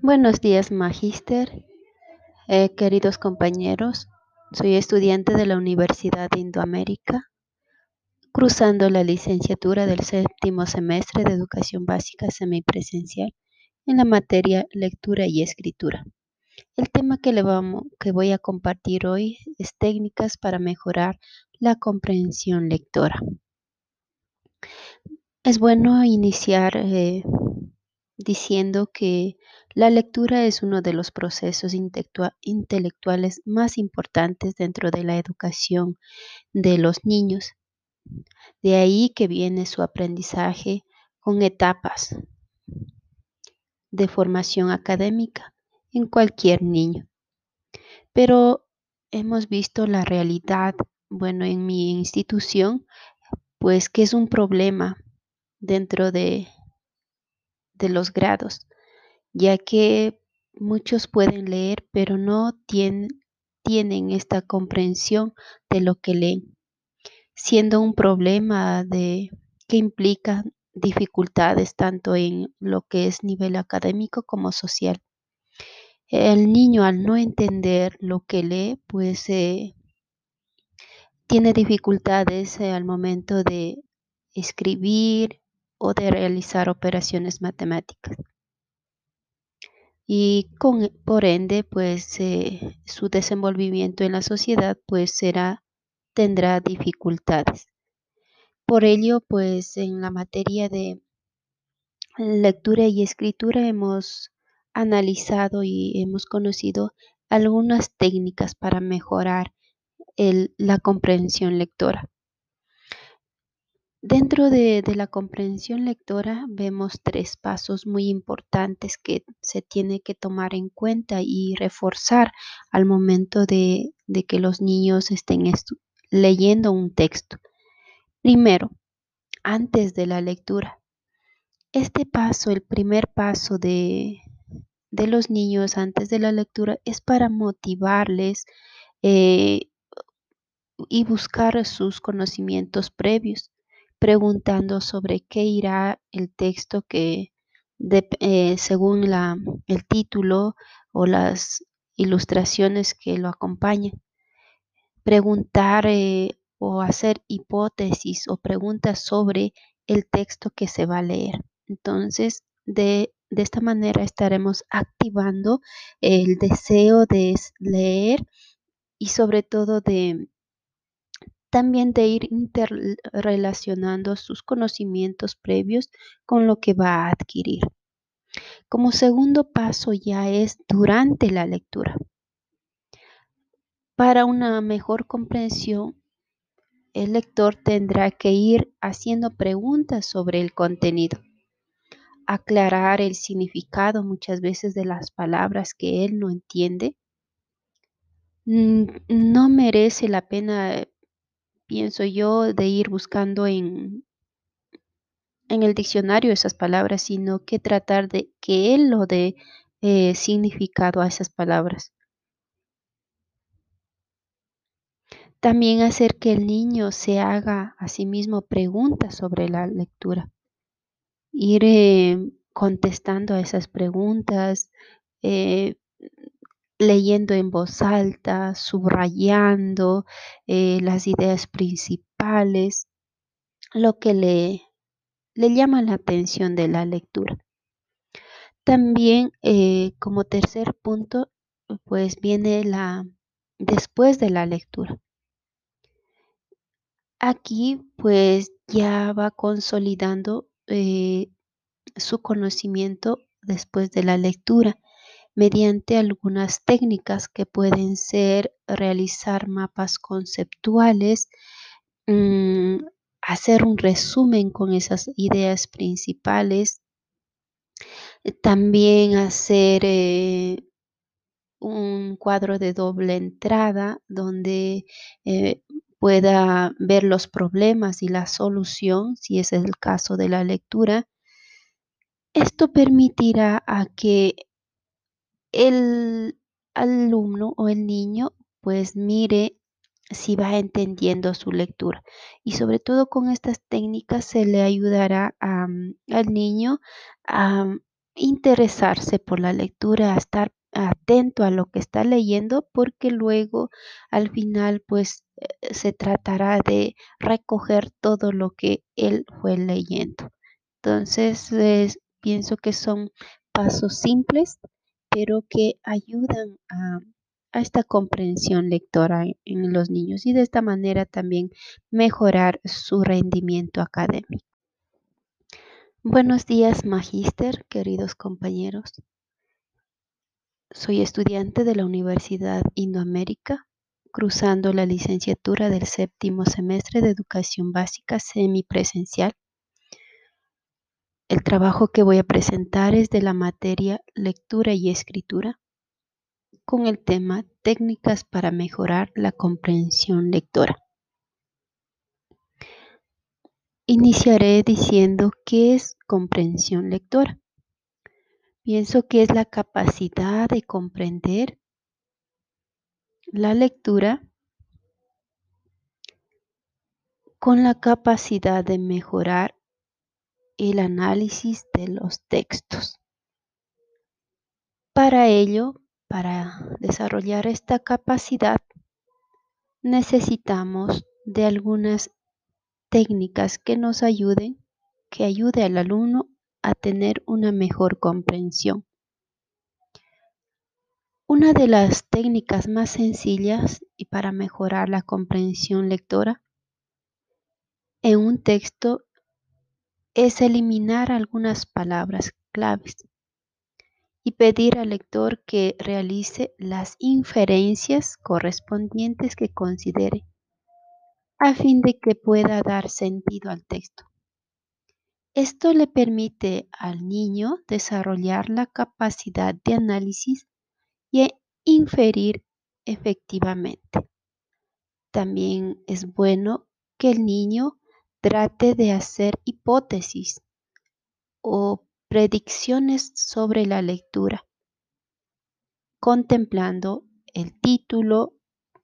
Buenos días, Magíster, eh, queridos compañeros. Soy estudiante de la Universidad de Indoamérica, cruzando la licenciatura del séptimo semestre de Educación Básica Semipresencial en la materia Lectura y Escritura. El tema que, voy a compartir hoy es técnicas para mejorar la comprensión lectora. Es bueno iniciar eh, diciendo que la lectura es uno de los procesos intelectuales más importantes dentro de la educación de los niños. De ahí que viene su aprendizaje con etapas de formación académica en cualquier niño. Pero hemos visto la realidad, bueno, en mi institución, pues que es un problema dentro de de los grados, ya que muchos pueden leer, pero no tienen, esta comprensión de lo que leen, siendo un problema que implica dificultades tanto en lo que es nivel académico como social. El niño al no entender lo que lee, pues eh, tiene dificultades eh, al momento de escribir, o de realizar operaciones matemáticas. Y por ende, pues eh, su desenvolvimiento en la sociedad pues será, tendrá dificultades. Por ello, pues en la materia de lectura y escritura hemos analizado y hemos conocido algunas técnicas para mejorar la comprensión lectora. Dentro de, la comprensión lectora vemos tres pasos muy importantes que se tiene que tomar en cuenta y reforzar al momento de, que los niños estén leyendo un texto. Primero, antes de la lectura. Este paso, el primer paso de, los niños antes de la lectura es para motivarles eh, y buscar sus conocimientos previos preguntando sobre qué irá el texto que eh, según la, el título o las ilustraciones que lo acompañan. Preguntar eh, o hacer hipótesis o preguntas sobre el texto que se va a leer. Entonces, de, de esta manera estaremos activando el deseo de leer y sobre todo de también de ir interrelacionando sus conocimientos previos con lo que va a adquirir. Como segundo paso ya es durante la lectura. Para una mejor comprensión, el lector tendrá que ir haciendo preguntas sobre el contenido, aclarar el significado muchas veces de las palabras que él no entiende. Mm, no merece la pena pienso yo, de ir buscando en, en el diccionario esas palabras, sino que tratar de que él lo dé eh, significado a esas palabras. También hacer que el niño se haga a sí mismo preguntas sobre la lectura. Ir eh, contestando a esas preguntas, eh, leyendo en voz alta, subrayando eh, las ideas principales, lo que le, le, llama la atención de la lectura. También eh, como tercer punto, pues viene la después de la lectura. Aquí pues ya va consolidando eh, su conocimiento después de la lectura mediante algunas técnicas que pueden ser realizar mapas conceptuales, mm, hacer un resumen con esas ideas principales, también hacer eh, un cuadro de doble entrada donde eh, pueda ver los problemas y la solución, si es el caso de la lectura. Esto permitirá a que el alumno o el niño pues mire si va entendiendo su lectura y sobre todo con estas técnicas se le ayudará al niño a interesarse por la lectura, a estar atento a lo que está leyendo, porque luego al final pues eh, se tratará de recoger todo lo que él fue leyendo. Entonces, pienso que son pasos simples, pero que ayudan a, esta comprensión lectora en los niños y de esta manera también mejorar su rendimiento académico. Buenos días, magíster, queridos compañeros. Soy estudiante de la Universidad Indoamérica, cruzando la licenciatura del séptimo semestre de Educación Básica semipresencial. El trabajo que voy a presentar es de la materia Lectura y Escritura con el tema Técnicas para mejorar la comprensión lectora. Iniciaré diciendo qué es comprensión lectora. Pienso que es la capacidad de comprender la lectura con la capacidad de mejorar el análisis de los textos. Para ello, para desarrollar esta capacidad, necesitamos de algunas técnicas que nos ayuden, que ayude al alumno a tener una mejor comprensión. Una de las técnicas más sencillas y para mejorar la comprensión lectora en un texto es eliminar algunas palabras claves y pedir al lector que realice las inferencias correspondientes que considere a fin de que pueda dar sentido al texto. Esto le permite al niño desarrollar la capacidad de análisis y inferir efectivamente. También es bueno que el niño trate de hacer hipótesis o predicciones sobre la lectura, contemplando el título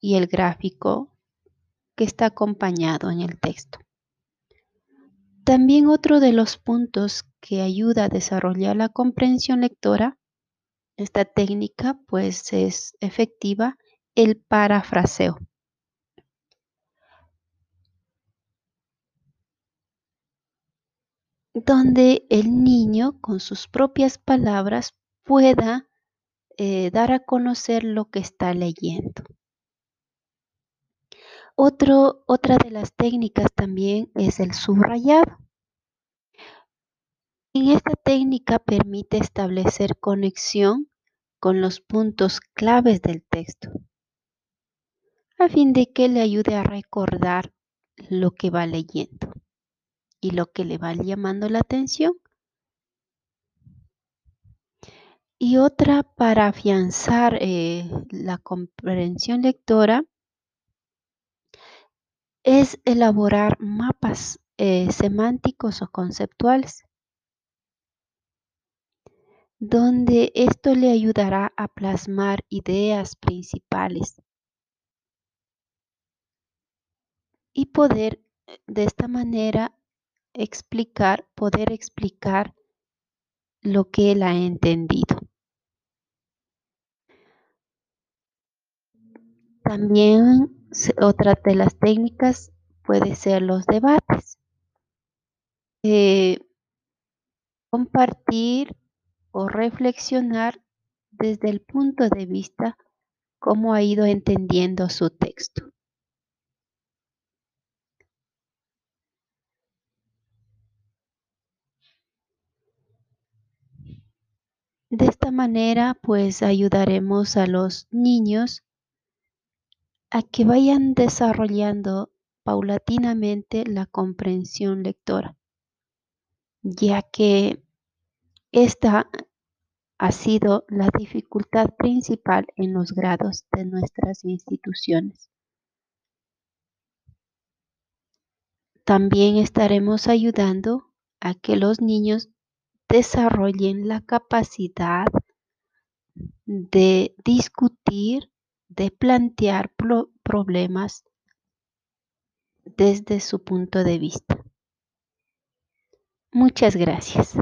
y el gráfico que está acompañado en el texto. También otro de los puntos que ayuda a desarrollar la comprensión lectora, esta técnica pues es efectiva, el parafraseo. Donde el niño con sus propias palabras pueda eh, dar a conocer lo que está leyendo. otra de las técnicas también es el subrayado. En esta técnica permite establecer conexión con los puntos claves del texto, a fin de que le ayude a recordar lo que va leyendo y lo que le va llamando la atención. Y otra para afianzar eh, la comprensión lectora es elaborar mapas eh, semánticos o conceptuales donde esto le ayudará a plasmar ideas principales y poder eh, de esta manera explicar, poder explicar lo que él ha entendido. También otra de las técnicas puede ser los debates. Eh, compartir o reflexionar desde el punto de vista cómo ha ido entendiendo su texto. De esta manera, pues ayudaremos a los niños a que vayan desarrollando paulatinamente la comprensión lectora, ya que esta ha sido la dificultad principal en los grados de nuestras instituciones. También estaremos ayudando a que los niños desarrollen la capacidad de discutir, de plantear problemas desde su punto de vista. Muchas gracias.